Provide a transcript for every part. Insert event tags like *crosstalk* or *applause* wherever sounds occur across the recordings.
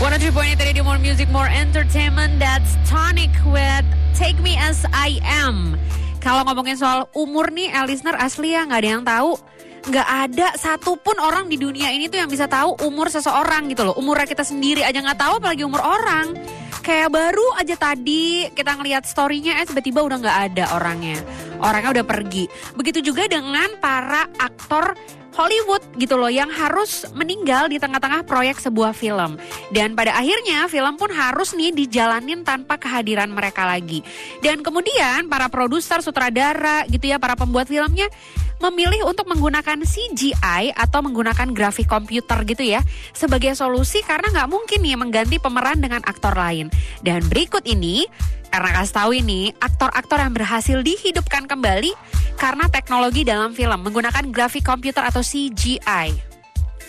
103.8 Radio More Music More Entertainment. That's Tonic with Take Me As I Am. Kalau ngomongin soal umur nih eh, listener asli ya nggak ada yang tahu. Nggak ada satupun orang di dunia ini tuh yang bisa tahu umur seseorang gitu loh. Umurnya kita sendiri aja nggak tahu apalagi umur orang. Kayak baru aja tadi kita ngelihat storynya eh tiba-tiba udah nggak ada orangnya. Orangnya udah pergi. Begitu juga dengan para aktor Hollywood gitu loh yang harus meninggal di tengah-tengah proyek sebuah film. Dan pada akhirnya film pun harus nih dijalanin tanpa kehadiran mereka lagi. Dan kemudian para produser, sutradara gitu ya, para pembuat filmnya memilih untuk menggunakan CGI atau menggunakan grafik komputer gitu ya sebagai solusi karena nggak mungkin nih mengganti pemeran dengan aktor lain. Dan berikut ini karena kasih tahu ini aktor-aktor yang berhasil dihidupkan kembali karena teknologi dalam film menggunakan grafik komputer atau CGI.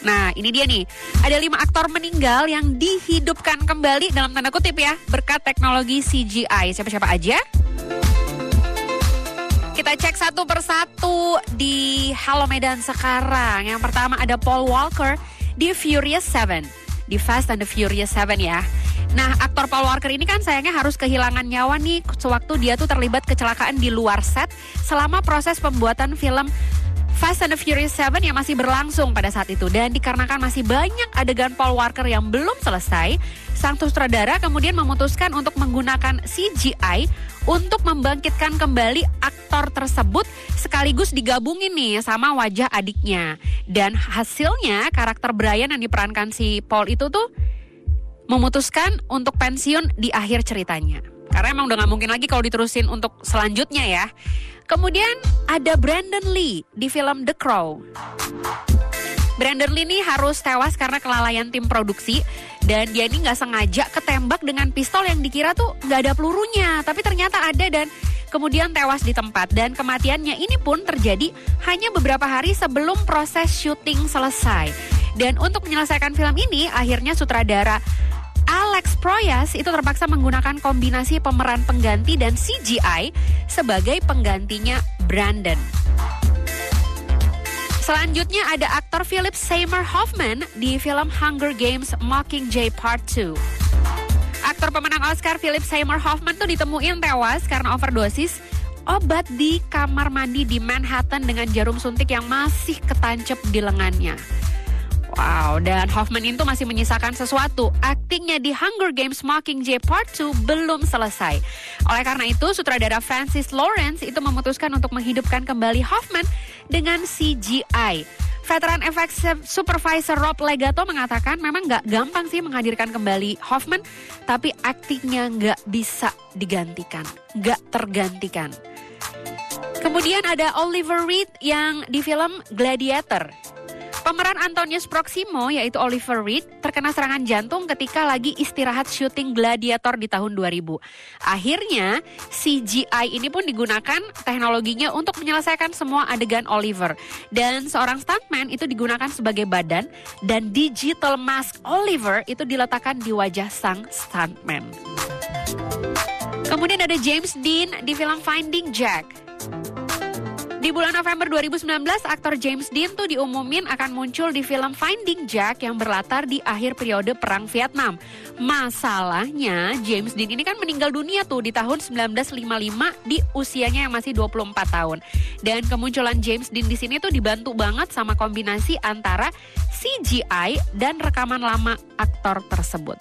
Nah, ini dia nih. Ada lima aktor meninggal yang dihidupkan kembali dalam tanda kutip ya berkat teknologi CGI. Siapa-siapa aja? Kita cek satu persatu di Halo Medan sekarang. Yang pertama ada Paul Walker di Furious 7. Di Fast and the Furious 7 ya. Nah, aktor Paul Walker ini kan sayangnya harus kehilangan nyawa nih sewaktu dia tuh terlibat kecelakaan di luar set selama proses pembuatan film Fast and the Furious 7 yang masih berlangsung pada saat itu dan dikarenakan masih banyak adegan Paul Walker yang belum selesai, sang sutradara kemudian memutuskan untuk menggunakan CGI untuk membangkitkan kembali aktor tersebut sekaligus digabungin nih sama wajah adiknya. Dan hasilnya karakter Brian yang diperankan si Paul itu tuh memutuskan untuk pensiun di akhir ceritanya. Karena emang udah gak mungkin lagi kalau diterusin untuk selanjutnya ya. Kemudian ada Brandon Lee di film The Crow. Brandon Lee ini harus tewas karena kelalaian tim produksi dan dia ini nggak sengaja ketembak dengan pistol yang dikira tuh nggak ada pelurunya, tapi ternyata ada dan kemudian tewas di tempat dan kematiannya ini pun terjadi hanya beberapa hari sebelum proses syuting selesai. Dan untuk menyelesaikan film ini, akhirnya sutradara Alex Proyas itu terpaksa menggunakan kombinasi pemeran pengganti dan CGI sebagai penggantinya Brandon. Selanjutnya ada aktor Philip Seymour Hoffman di film Hunger Games Mockingjay Part 2. Aktor pemenang Oscar Philip Seymour Hoffman tuh ditemuin tewas karena overdosis obat di kamar mandi di Manhattan dengan jarum suntik yang masih ketancep di lengannya. Wow, dan Hoffman itu masih menyisakan sesuatu. Aktingnya di Hunger Games Mockingjay Part 2 belum selesai. Oleh karena itu, sutradara Francis Lawrence itu memutuskan untuk menghidupkan kembali Hoffman dengan CGI. Veteran effects supervisor Rob Legato mengatakan memang nggak gampang sih menghadirkan kembali Hoffman, tapi aktingnya nggak bisa digantikan, nggak tergantikan. Kemudian ada Oliver Reed yang di film Gladiator. Pemeran Antonius Proximo yaitu Oliver Reed terkena serangan jantung ketika lagi istirahat syuting Gladiator di tahun 2000. Akhirnya CGI ini pun digunakan teknologinya untuk menyelesaikan semua adegan Oliver. Dan seorang stuntman itu digunakan sebagai badan dan digital mask Oliver itu diletakkan di wajah sang stuntman. Kemudian ada James Dean di film Finding Jack. Di bulan November 2019, aktor James Dean tuh diumumin akan muncul di film Finding Jack yang berlatar di akhir periode Perang Vietnam. Masalahnya, James Dean ini kan meninggal dunia tuh di tahun 1955 di usianya yang masih 24 tahun. Dan kemunculan James Dean di sini tuh dibantu banget sama kombinasi antara CGI dan rekaman lama aktor tersebut.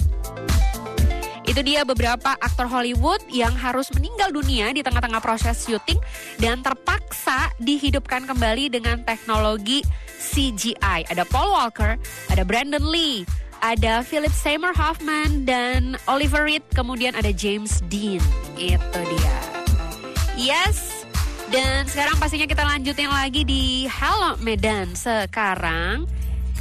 Itu dia beberapa aktor Hollywood yang harus meninggal dunia di tengah-tengah proses syuting dan terpaksa dihidupkan kembali dengan teknologi CGI. Ada Paul Walker, ada Brandon Lee, ada Philip Seymour Hoffman dan Oliver Reed, kemudian ada James Dean. Itu dia. Yes. Dan sekarang pastinya kita lanjutin lagi di Hello Medan. Sekarang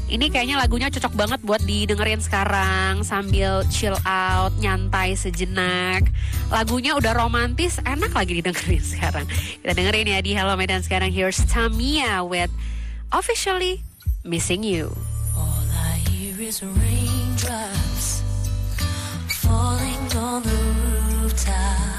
ini kayaknya lagunya cocok banget buat didengerin sekarang sambil chill out, nyantai sejenak. Lagunya udah romantis, enak lagi didengerin *laughs* sekarang. Kita dengerin ya di Hello Medan sekarang. Here's Tamia with Officially Missing You. All I hear is raindrops falling on the rooftop.